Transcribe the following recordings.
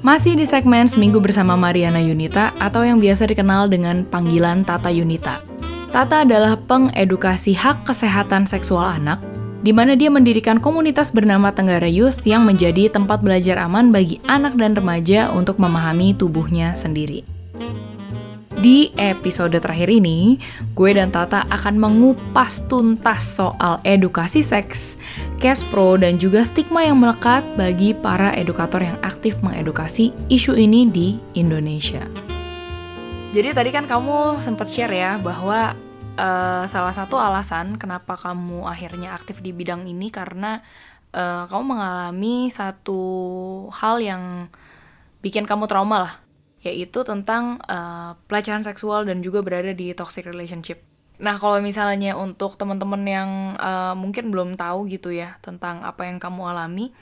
Masih di segmen Seminggu bersama Mariana Yunita atau yang biasa dikenal dengan panggilan Tata Yunita. Tata adalah pengedukasi hak kesehatan seksual anak, di mana dia mendirikan komunitas bernama Tenggara Youth yang menjadi tempat belajar aman bagi anak dan remaja untuk memahami tubuhnya sendiri. Di episode terakhir ini, gue dan Tata akan mengupas tuntas soal edukasi seks, cash pro, dan juga stigma yang melekat bagi para edukator yang aktif mengedukasi isu ini di Indonesia. Jadi tadi kan kamu sempat share ya bahwa uh, salah satu alasan kenapa kamu akhirnya aktif di bidang ini karena uh, kamu mengalami satu hal yang bikin kamu trauma lah yaitu tentang uh, pelecehan seksual dan juga berada di toxic relationship. Nah, kalau misalnya untuk teman-teman yang uh, mungkin belum tahu gitu ya tentang apa yang kamu alami,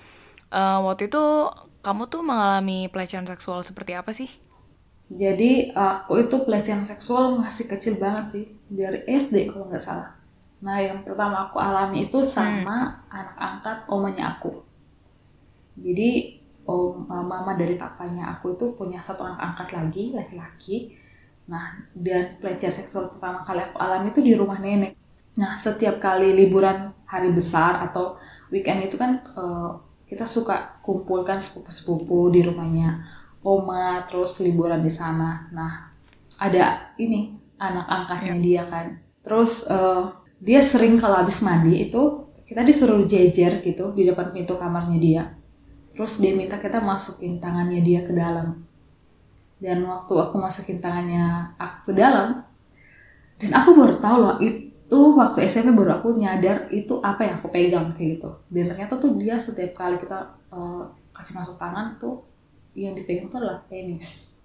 uh, waktu itu kamu tuh mengalami pelecehan seksual seperti apa sih? Jadi aku itu pelecehan seksual masih kecil banget sih dari SD kalau nggak salah. Nah, yang pertama aku alami itu sama hmm. anak angkat omanya aku. Jadi om eh, mama dari papanya aku itu punya satu anak angkat lagi laki-laki. Nah dan pelecehan seksual pertama kali aku alami itu di rumah nenek. Nah setiap kali liburan hari besar atau weekend itu kan uh, kita suka kumpulkan sepupu-sepupu di rumahnya. Oma terus liburan di sana. Nah ada ini anak angkatnya ya. dia kan. Terus uh, dia sering kalau habis mandi itu kita disuruh jejer gitu di depan pintu kamarnya dia terus dia minta kita masukin tangannya dia ke dalam. Dan waktu aku masukin tangannya aku ke dalam dan aku baru tahu loh itu waktu SMP baru aku nyadar itu apa yang aku pegang kayak gitu. Dan ternyata tuh dia setiap kali kita uh, kasih masuk tangan tuh yang dipegang tuh adalah penis.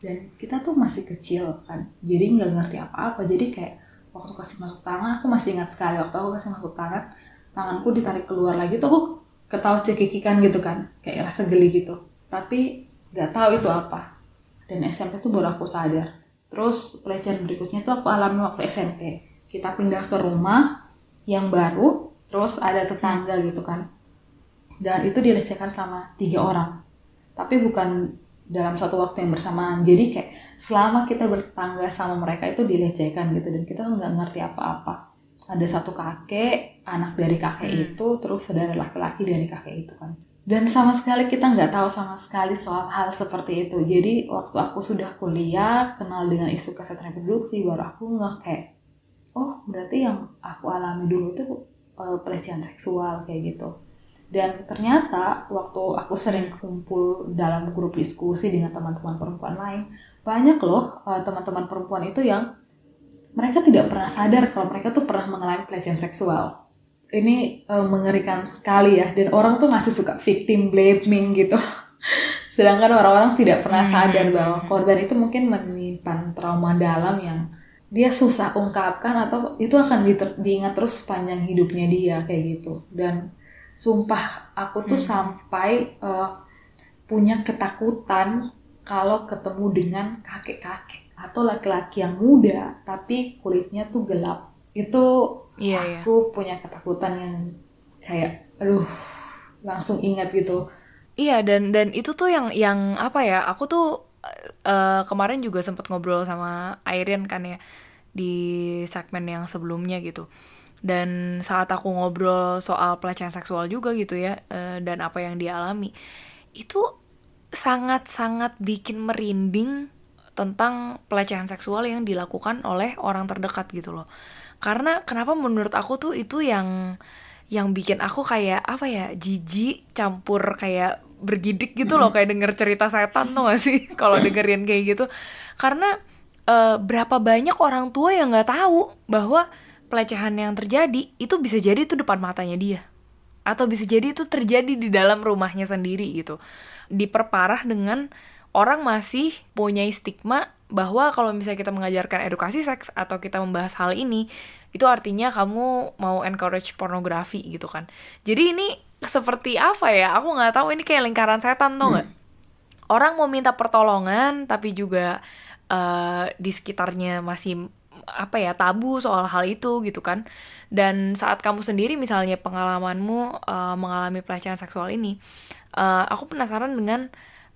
Dan kita tuh masih kecil kan jadi nggak ngerti apa-apa. Jadi kayak waktu kasih masuk tangan aku masih ingat sekali waktu aku kasih masuk tangan tanganku ditarik keluar lagi tuh aku ketawa cekikikan gitu kan kayak rasa geli gitu. Tapi nggak tahu itu apa. Dan SMP tuh baru aku sadar. Terus pelecehan berikutnya tuh aku alami waktu SMP kita pindah ke rumah yang baru terus ada tetangga gitu kan. Dan itu dilecehkan sama tiga orang. Tapi bukan dalam satu waktu yang bersamaan. Jadi kayak selama kita bertetangga sama mereka itu dilecehkan gitu. Dan kita nggak ngerti apa-apa ada satu kakek anak dari kakek hmm. itu terus saudara laki-laki dari kakek itu kan. Dan sama sekali kita nggak tahu sama sekali soal hal seperti itu. Jadi waktu aku sudah kuliah kenal dengan isu kesehatan reproduksi baru aku nggak kayak oh berarti yang aku alami dulu itu uh, pelecehan seksual kayak gitu. Dan ternyata waktu aku sering kumpul dalam grup diskusi dengan teman-teman perempuan lain banyak loh uh, teman-teman perempuan itu yang mereka tidak pernah sadar kalau mereka tuh pernah mengalami pelecehan seksual. Ini uh, mengerikan sekali ya, dan orang tuh masih suka victim blaming gitu. Sedangkan orang-orang tidak pernah hmm. sadar bahwa korban itu mungkin menyimpan trauma dalam yang dia susah ungkapkan atau itu akan diingat terus sepanjang hidupnya dia kayak gitu. Dan sumpah aku tuh hmm. sampai uh, punya ketakutan kalau ketemu dengan kakek-kakek atau laki-laki yang muda tapi kulitnya tuh gelap itu iya, iya. aku iya. punya ketakutan yang kayak aduh langsung ingat gitu iya dan dan itu tuh yang yang apa ya aku tuh uh, kemarin juga sempat ngobrol sama Irene kan ya di segmen yang sebelumnya gitu dan saat aku ngobrol soal pelecehan seksual juga gitu ya uh, dan apa yang dialami itu sangat-sangat bikin merinding tentang pelecehan seksual yang dilakukan oleh orang terdekat gitu loh. Karena kenapa menurut aku tuh itu yang yang bikin aku kayak apa ya jijik campur kayak bergidik gitu loh kayak denger cerita setan tuh gak sih? Kalau dengerin kayak gitu. Karena uh, berapa banyak orang tua yang nggak tahu bahwa pelecehan yang terjadi itu bisa jadi itu depan matanya dia. Atau bisa jadi itu terjadi di dalam rumahnya sendiri gitu. Diperparah dengan orang masih punya stigma bahwa kalau misalnya kita mengajarkan edukasi seks atau kita membahas hal ini itu artinya kamu mau encourage pornografi gitu kan. Jadi ini seperti apa ya? Aku nggak tahu ini kayak lingkaran setan tuh nggak? Hmm. orang mau minta pertolongan tapi juga uh, di sekitarnya masih apa ya tabu soal hal itu gitu kan. Dan saat kamu sendiri misalnya pengalamanmu uh, mengalami pelecehan seksual ini uh, aku penasaran dengan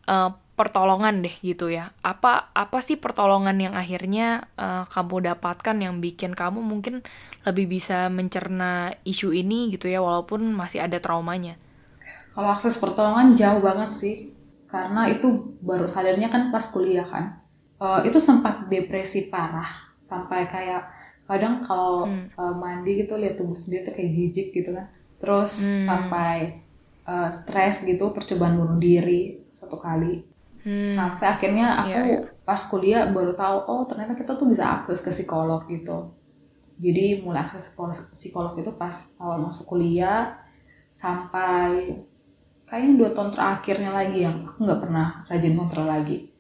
uh, pertolongan deh gitu ya. Apa apa sih pertolongan yang akhirnya uh, kamu dapatkan yang bikin kamu mungkin lebih bisa mencerna isu ini gitu ya walaupun masih ada traumanya. Kalau akses pertolongan jauh banget sih. Karena itu baru sadarnya kan pas kuliah kan. Uh, itu sempat depresi parah sampai kayak kadang kalau hmm. uh, mandi gitu lihat tubuh sendiri tuh kayak jijik gitu kan. Terus hmm. sampai uh, stres gitu percobaan bunuh diri satu kali hmm. sampai akhirnya aku yeah, yeah. pas kuliah baru tahu oh ternyata kita tuh bisa akses ke psikolog gitu jadi mulai akses psikolog itu pas awal masuk kuliah sampai kayaknya dua tahun terakhirnya lagi yang aku nggak pernah rajin kontrol lagi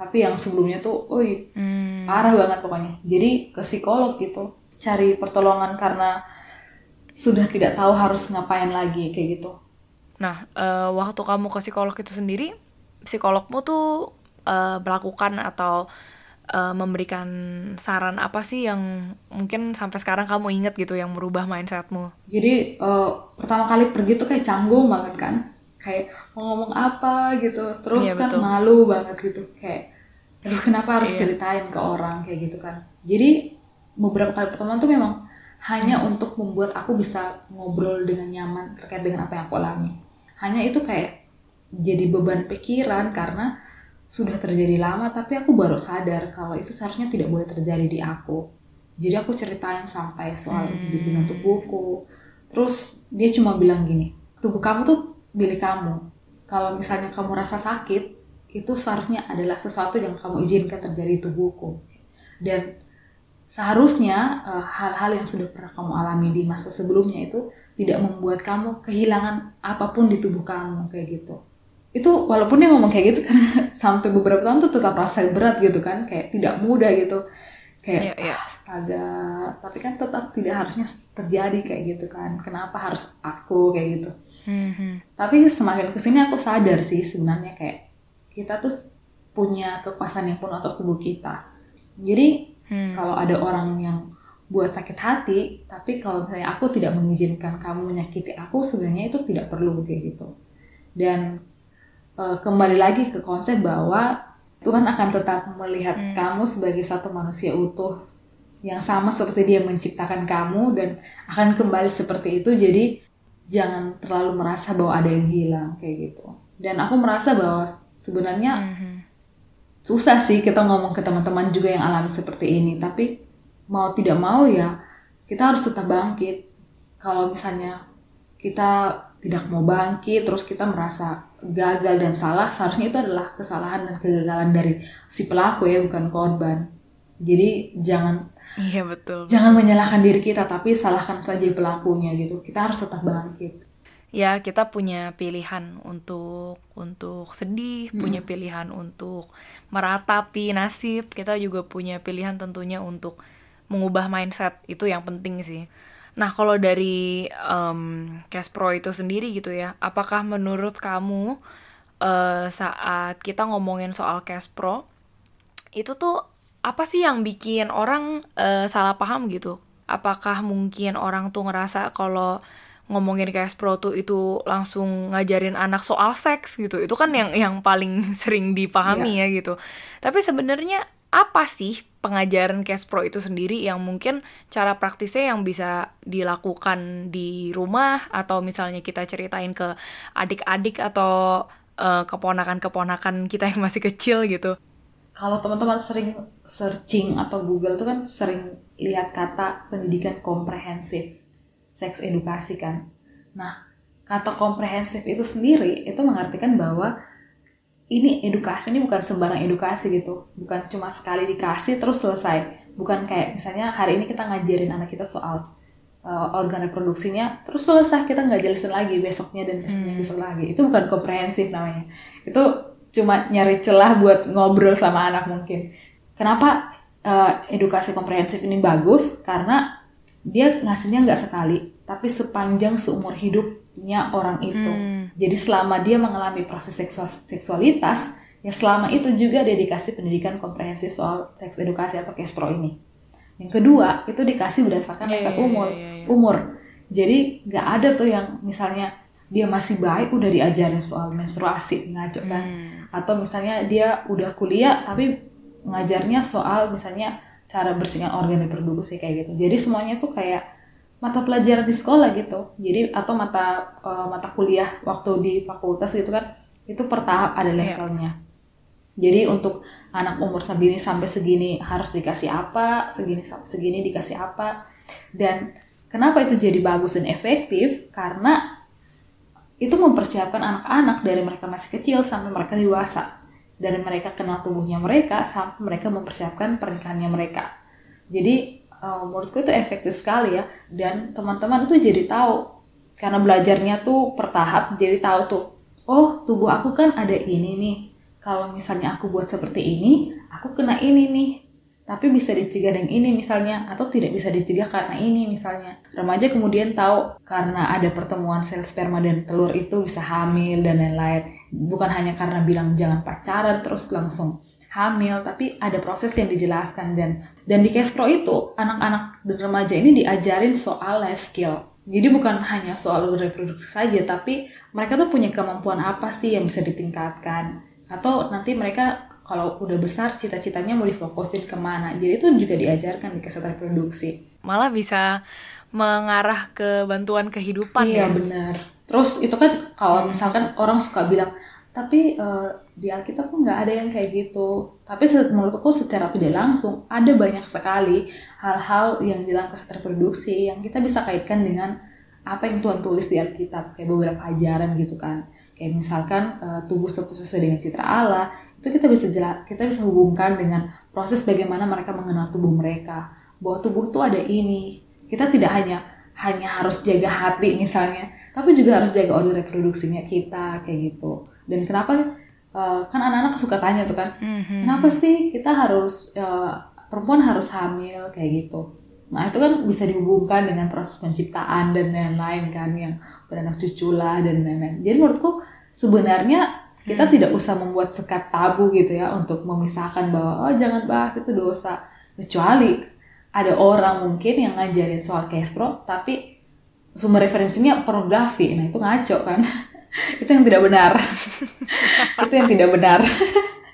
tapi yang sebelumnya tuh, oi hmm. parah banget pokoknya. Jadi ke psikolog gitu, cari pertolongan karena sudah tidak tahu harus ngapain lagi kayak gitu. Nah, uh, waktu kamu ke psikolog itu sendiri, psikologmu tuh uh, melakukan atau uh, memberikan saran apa sih yang mungkin sampai sekarang kamu inget gitu yang merubah mindsetmu? Jadi uh, pertama kali pergi tuh kayak canggung banget kan, kayak mau ngomong apa gitu, terus iya, kan betul. malu banget gitu, kayak aduh kenapa harus iya. ceritain ke orang kayak gitu kan. Jadi beberapa kali pertemuan tuh memang hanya hmm. untuk membuat aku bisa ngobrol dengan nyaman terkait dengan apa yang aku alami. Hanya itu kayak jadi beban pikiran karena sudah terjadi lama tapi aku baru sadar kalau itu seharusnya tidak boleh terjadi di aku. Jadi aku ceritain sampai soal hmm. jijik dengan tubuhku. Terus dia cuma bilang gini tubuh kamu tuh milik kamu. Kalau misalnya kamu rasa sakit itu seharusnya adalah sesuatu yang kamu izinkan terjadi di tubuhku. Dan seharusnya eh, hal-hal yang sudah pernah kamu alami di masa sebelumnya itu tidak membuat kamu kehilangan apa pun di tubuh kamu kayak gitu itu walaupun dia ngomong kayak gitu kan sampai beberapa tahun tuh tetap rasa berat gitu kan kayak tidak mudah gitu kayak yeah, yeah. astaga tapi kan tetap tidak harusnya terjadi kayak gitu kan kenapa harus aku kayak gitu mm-hmm. tapi semakin ke sini aku sadar sih sebenarnya kayak kita tuh punya kekuasaan yang penuh atas tubuh kita jadi mm. kalau ada orang yang buat sakit hati tapi kalau misalnya aku tidak mengizinkan kamu menyakiti aku sebenarnya itu tidak perlu kayak gitu dan uh, kembali lagi ke konsep bahwa Tuhan akan tetap melihat hmm. kamu sebagai satu manusia utuh yang sama seperti Dia menciptakan kamu dan akan kembali seperti itu. Jadi jangan terlalu merasa bahwa ada yang hilang kayak gitu. Dan aku merasa bahwa sebenarnya hmm. susah sih kita ngomong ke teman-teman juga yang alami seperti ini. Tapi mau tidak mau ya kita harus tetap bangkit. Kalau misalnya kita tidak mau bangkit, terus kita merasa gagal dan salah seharusnya itu adalah kesalahan dan kegagalan dari si pelaku ya bukan korban. Jadi jangan iya betul jangan menyalahkan diri kita tapi salahkan saja pelakunya gitu. Kita harus tetap bangkit. Ya kita punya pilihan untuk untuk sedih hmm. punya pilihan untuk meratapi nasib kita juga punya pilihan tentunya untuk mengubah mindset. Itu yang penting sih Nah, kalau dari um, Cash Pro itu sendiri gitu ya, apakah menurut kamu uh, saat kita ngomongin soal Cash Pro itu tuh apa sih yang bikin orang uh, salah paham gitu? Apakah mungkin orang tuh ngerasa kalau ngomongin Cash Pro tuh itu langsung ngajarin anak soal seks gitu. Itu kan yang yang paling sering dipahami yeah. ya gitu. Tapi sebenarnya apa sih pengajaran cash pro itu sendiri yang mungkin cara praktisnya yang bisa dilakukan di rumah atau misalnya kita ceritain ke adik-adik atau uh, keponakan-keponakan kita yang masih kecil gitu. Kalau teman-teman sering searching atau Google tuh kan sering lihat kata pendidikan komprehensif, seks edukasi kan. Nah, kata komprehensif itu sendiri itu mengartikan bahwa ini edukasi ini bukan sembarang edukasi gitu. Bukan cuma sekali dikasih terus selesai. Bukan kayak misalnya hari ini kita ngajarin anak kita soal uh, organ reproduksinya terus selesai kita nggak jelasin lagi besoknya dan besoknya hmm. besok lagi. Itu bukan komprehensif namanya. Itu cuma nyari celah buat ngobrol sama anak mungkin. Kenapa uh, edukasi komprehensif ini bagus? Karena dia ngasihnya nggak sekali tapi sepanjang seumur hidupnya orang itu hmm jadi selama dia mengalami proses seksual, seksualitas, ya selama itu juga dia dikasih pendidikan komprehensif soal seks edukasi atau kespro ini. Yang kedua, itu dikasih berdasarkan yeah, efek yeah, umur. Yeah, yeah, yeah. Umur. Jadi nggak ada tuh yang misalnya dia masih baik udah diajarin soal menstruasi ngaco kan hmm. atau misalnya dia udah kuliah tapi ngajarnya soal misalnya cara bersihkan organ reproduksi kayak gitu jadi semuanya tuh kayak mata pelajaran di sekolah gitu. Jadi atau mata uh, mata kuliah waktu di fakultas gitu kan itu per tahap ada iya. levelnya. Jadi untuk anak umur segini sampai segini harus dikasih apa segini sampai segini dikasih apa. Dan kenapa itu jadi bagus dan efektif? Karena itu mempersiapkan anak-anak dari mereka masih kecil sampai mereka dewasa. Dari mereka kenal tubuhnya mereka sampai mereka mempersiapkan pernikahannya mereka. Jadi uh, menurutku itu efektif sekali ya. Dan teman-teman itu jadi tahu karena belajarnya tuh bertahap jadi tahu tuh oh tubuh aku kan ada ini nih. Kalau misalnya aku buat seperti ini aku kena ini nih. Tapi bisa dicegah dengan ini misalnya atau tidak bisa dicegah karena ini misalnya. Remaja kemudian tahu karena ada pertemuan sel sperma dan telur itu bisa hamil dan lain-lain. Bukan hanya karena bilang jangan pacaran terus langsung hamil tapi ada proses yang dijelaskan. Dan dan di case pro itu anak-anak dan remaja ini diajarin soal life skill. Jadi bukan hanya soal reproduksi saja tapi mereka tuh punya kemampuan apa sih yang bisa ditingkatkan? Atau nanti mereka kalau udah besar cita-citanya mau difokusin ke mana? Jadi itu juga diajarkan di kesehatan reproduksi. Malah bisa mengarah ke bantuan kehidupan iya ya? benar. Terus itu kan kalau misalkan orang suka bilang tapi uh, di Alkitab pun nggak ada yang kayak gitu. Tapi menurutku secara tidak langsung ada banyak sekali hal-hal yang bilang kesehatan reproduksi yang kita bisa kaitkan dengan apa yang Tuhan tulis di Alkitab. Kayak beberapa ajaran gitu kan. Kayak misalkan uh, tubuh sesuai dengan citra Allah itu kita bisa jelas kita bisa hubungkan dengan proses bagaimana mereka mengenal tubuh mereka. Bahwa tubuh tuh ada ini. Kita tidak hanya hanya harus jaga hati misalnya tapi juga harus jaga organ reproduksinya kita kayak gitu dan kenapa uh, kan anak-anak suka tanya tuh kan mm-hmm. kenapa sih kita harus uh, perempuan harus hamil kayak gitu nah itu kan bisa dihubungkan dengan proses penciptaan dan lain-lain kan yang beranak cucu lah dan lain-lain jadi menurutku sebenarnya kita hmm. tidak usah membuat sekat tabu gitu ya untuk memisahkan bahwa oh jangan bahas itu dosa. Kecuali ada orang mungkin yang ngajarin soal pro tapi sumber referensinya pornografi. Nah, itu ngaco kan. itu yang tidak benar. itu yang tidak benar.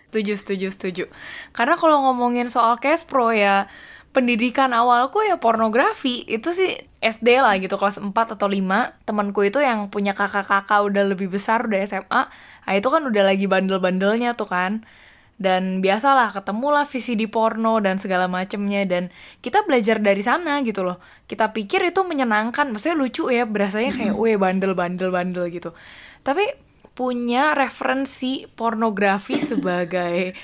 setuju, setuju, setuju. Karena kalau ngomongin soal pro ya pendidikan awalku ya pornografi. Itu sih SD lah gitu kelas 4 atau 5 temanku itu yang punya kakak-kakak udah lebih besar udah SMA nah itu kan udah lagi bandel-bandelnya tuh kan. Dan biasalah ketemu lah VCD porno dan segala macemnya. Dan kita belajar dari sana gitu loh. Kita pikir itu menyenangkan. Maksudnya lucu ya berasanya kayak weh bandel-bandel-bandel gitu tapi punya referensi pornografi sebagai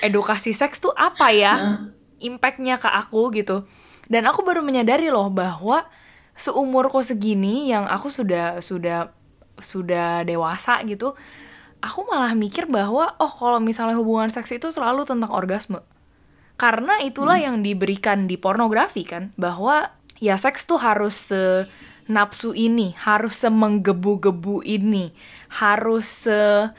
edukasi seks tuh apa ya? Impactnya ke aku gitu. Dan aku baru menyadari loh bahwa seumurku segini yang aku sudah sudah sudah dewasa gitu aku malah mikir bahwa oh kalau misalnya hubungan seks itu selalu tentang orgasme. Karena itulah hmm. yang diberikan di pornografi kan bahwa ya seks tuh harus se nafsu ini harus semenggebu-gebu ini harus se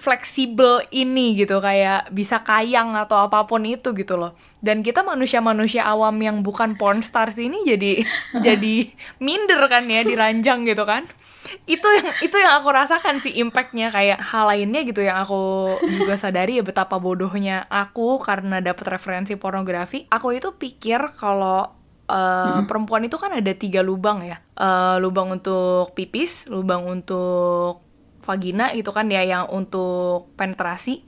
fleksibel ini gitu kayak bisa kayang atau apa pun itu gitu loh. Dan kita manusia-manusia awam yang bukan porn stars ini jadi jadi minder kan ya diranjang gitu kan. Itu yang itu yang aku rasakan sih impactnya kayak hal lainnya gitu yang aku juga sadari ya betapa bodohnya aku karena dapat referensi pornografi. Aku itu pikir kalau Uh, perempuan itu kan ada tiga lubang ya uh, lubang untuk pipis lubang untuk vagina gitu kan ya yang untuk penetrasi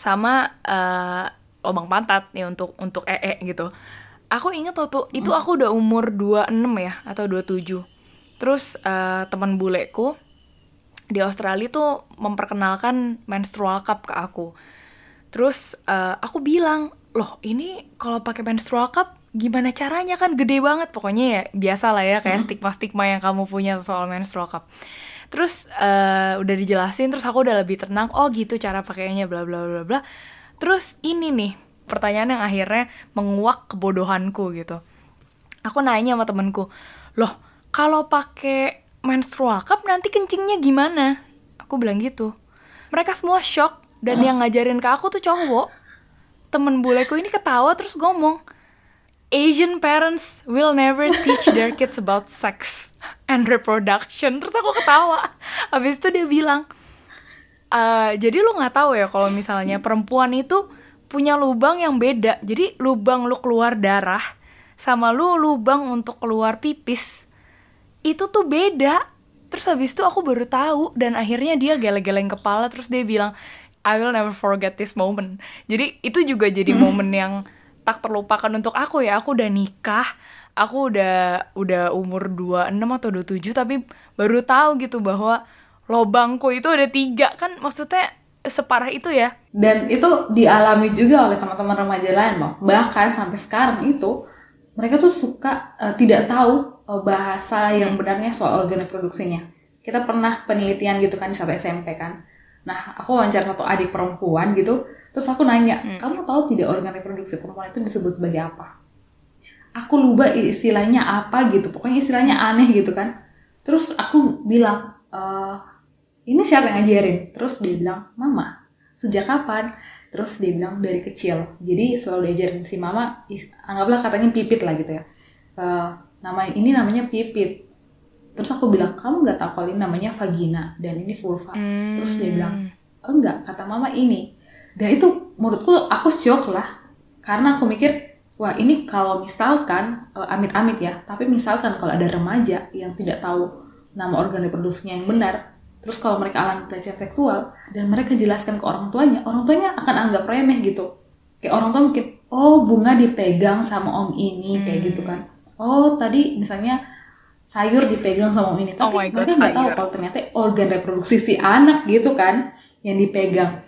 sama uh, lubang pantat ya untuk untuk ee gitu. Aku inget waktu itu aku udah umur 26 ya atau 27. Terus uh, teman buleku di Australia tuh memperkenalkan menstrual cup ke aku. Terus uh, aku bilang, "Loh, ini kalau pakai menstrual cup gimana caranya kan gede banget pokoknya ya biasa lah ya kayak stigma-stigma yang kamu punya soal menstrual cup. Terus uh, udah dijelasin terus aku udah lebih tenang oh gitu cara pakainya bla bla bla bla. Terus ini nih pertanyaan yang akhirnya menguak kebodohanku gitu. Aku nanya sama temenku loh kalau pakai menstrual cup nanti kencingnya gimana? Aku bilang gitu. Mereka semua shock dan yang ngajarin ke aku tuh cowok. Temen buleku ini ketawa terus ngomong Asian parents will never teach their kids about sex and reproduction. Terus aku ketawa. Habis itu dia bilang, uh, jadi lu nggak tahu ya kalau misalnya perempuan itu punya lubang yang beda. Jadi lubang lu keluar darah sama lu lubang untuk keluar pipis itu tuh beda. Terus habis itu aku baru tahu dan akhirnya dia geleng-geleng kepala terus dia bilang, I will never forget this moment. Jadi itu juga jadi momen yang tak terlupakan untuk aku ya. Aku udah nikah aku udah udah umur 26 atau 27 tapi baru tahu gitu bahwa lobangku itu ada tiga. Kan maksudnya separah itu ya. Dan itu dialami juga oleh teman-teman remaja lain loh. Bahkan sampai sekarang itu mereka tuh suka uh, tidak tahu uh, bahasa yang benarnya soal organ reproduksinya. Kita pernah penelitian gitu kan di satu SMP kan. Nah aku wawancara satu adik perempuan gitu Terus aku nanya, hmm. kamu tahu tidak organ reproduksi perempuan itu disebut sebagai apa? Aku lupa istilahnya apa gitu, pokoknya istilahnya aneh gitu kan. Terus aku bilang, e, ini siapa yang ngajarin? Terus dia bilang, mama. Sejak kapan? Terus dia bilang dari kecil. Jadi selalu diajarin si mama, anggaplah katanya pipit lah gitu ya. E, nama ini namanya pipit. Terus aku bilang, kamu nggak tahu kalau ini namanya vagina dan ini vulva. Hmm. Terus dia bilang, enggak, kata mama ini dan itu menurutku aku shock lah. Karena aku mikir wah ini kalau misalkan eh, amit-amit ya tapi misalkan kalau ada remaja yang tidak tahu nama organ reproduksinya yang benar terus kalau mereka alami pelecehan seksual dan mereka jelaskan ke orang tuanya orang tuanya akan anggap remeh gitu. Kayak orang tua mungkin oh bunga dipegang sama om ini kayak hmm. gitu kan. Oh tadi misalnya sayur dipegang sama om ini tapi oh mereka nggak tahu kalau ternyata organ reproduksi si anak gitu kan yang dipegang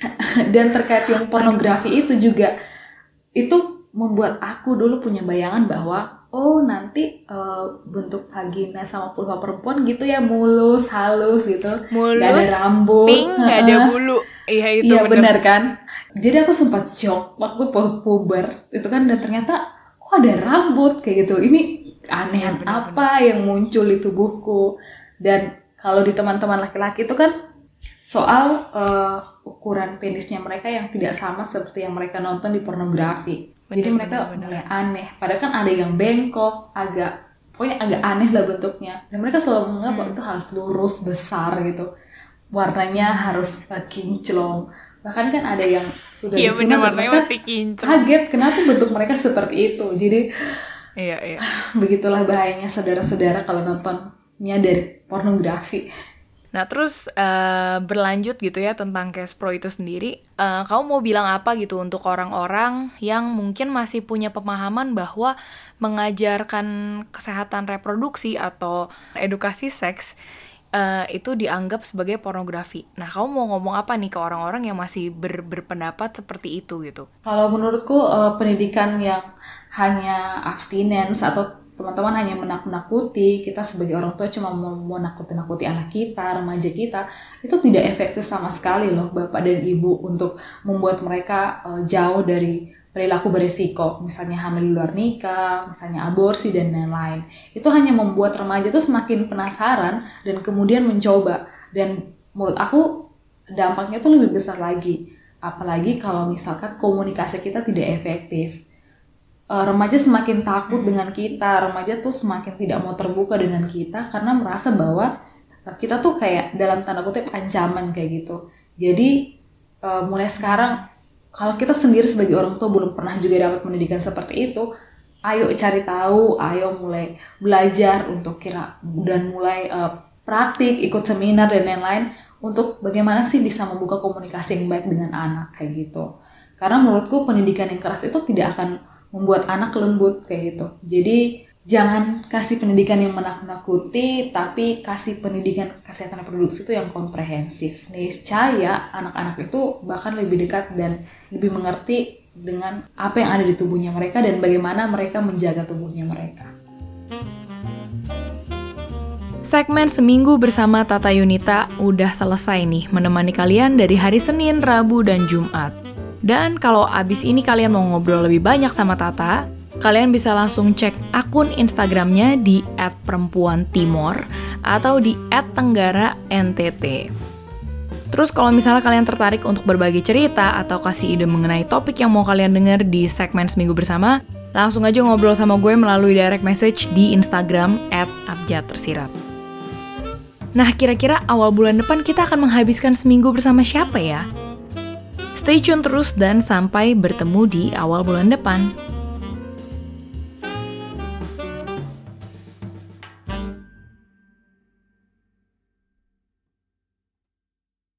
dan terkait yang pornografi itu juga itu membuat aku dulu punya bayangan bahwa oh nanti uh, bentuk vagina sama vulva perempuan gitu ya mulus halus gitu. Mulus gak ada rambut. pink gak ada bulu. Iya itu iya benar kan? Jadi aku sempat shock waktu puber. Itu kan dan ternyata kok ada rambut kayak gitu. Ini keanehan ya, apa yang muncul di tubuhku? Dan kalau di teman-teman laki-laki itu kan soal uh, ukuran penisnya mereka yang tidak sama seperti yang mereka nonton di pornografi. Bener, Jadi mereka bener, mulai aneh. Padahal kan ada yang bengkok, agak pokoknya agak aneh lah bentuknya. Dan mereka selalu menganggap hmm. itu harus lurus, besar gitu. Warnanya harus uh, kinclong. Bahkan kan ada yang sudah iya, disunat mereka kaget kenapa bentuk mereka seperti itu. Jadi iya, iya. begitulah bahayanya saudara-saudara kalau nontonnya dari pornografi. Nah terus uh, berlanjut gitu ya tentang cash pro itu sendiri, uh, kamu mau bilang apa gitu untuk orang-orang yang mungkin masih punya pemahaman bahwa mengajarkan kesehatan reproduksi atau edukasi seks uh, itu dianggap sebagai pornografi. Nah kamu mau ngomong apa nih ke orang-orang yang masih ber berpendapat seperti itu gitu? Kalau menurutku uh, pendidikan yang hanya abstinence atau teman-teman hanya menakut-nakuti kita sebagai orang tua cuma mau, mau nakut-nakuti anak kita remaja kita itu tidak efektif sama sekali loh bapak dan ibu untuk membuat mereka uh, jauh dari perilaku berisiko misalnya hamil luar nikah misalnya aborsi dan lain-lain. Itu hanya membuat remaja itu semakin penasaran dan kemudian mencoba. Dan menurut aku dampaknya itu lebih besar lagi. Apalagi kalau misalkan komunikasi kita tidak efektif uh, remaja semakin takut dengan kita, remaja tuh semakin tidak mau terbuka dengan kita karena merasa bahwa uh, kita tuh kayak dalam tanda kutip ancaman kayak gitu. Jadi uh, mulai sekarang kalau kita sendiri sebagai orang tua belum pernah juga dapat pendidikan seperti itu, ayo cari tahu, ayo mulai belajar untuk kira dan mulai uh, praktik, ikut seminar dan lain-lain untuk bagaimana sih bisa membuka komunikasi yang baik dengan anak kayak gitu. Karena menurutku pendidikan yang keras itu tidak akan membuat anak lembut kayak gitu. Jadi jangan kasih pendidikan yang menakut-nakuti, tapi kasih pendidikan kesehatan reproduksi itu yang komprehensif. Niscaya anak-anak itu bahkan lebih dekat dan lebih mengerti dengan apa yang ada di tubuhnya mereka dan bagaimana mereka menjaga tubuhnya mereka. Segmen Seminggu bersama Tata Yunita udah selesai nih menemani kalian dari hari Senin, Rabu, dan Jumat. Dan kalau abis ini kalian mau ngobrol lebih banyak sama Tata, kalian bisa langsung cek akun Instagramnya di @perempuantimor atau di @tenggara_ntt. Terus kalau misalnya kalian tertarik untuk berbagi cerita atau kasih ide mengenai topik yang mau kalian dengar di segmen Seminggu Bersama, langsung aja ngobrol sama gue melalui direct message di Instagram @abjadtersirat. Nah, kira-kira awal bulan depan kita akan menghabiskan seminggu bersama siapa ya? Stay tune terus dan sampai bertemu di awal bulan depan.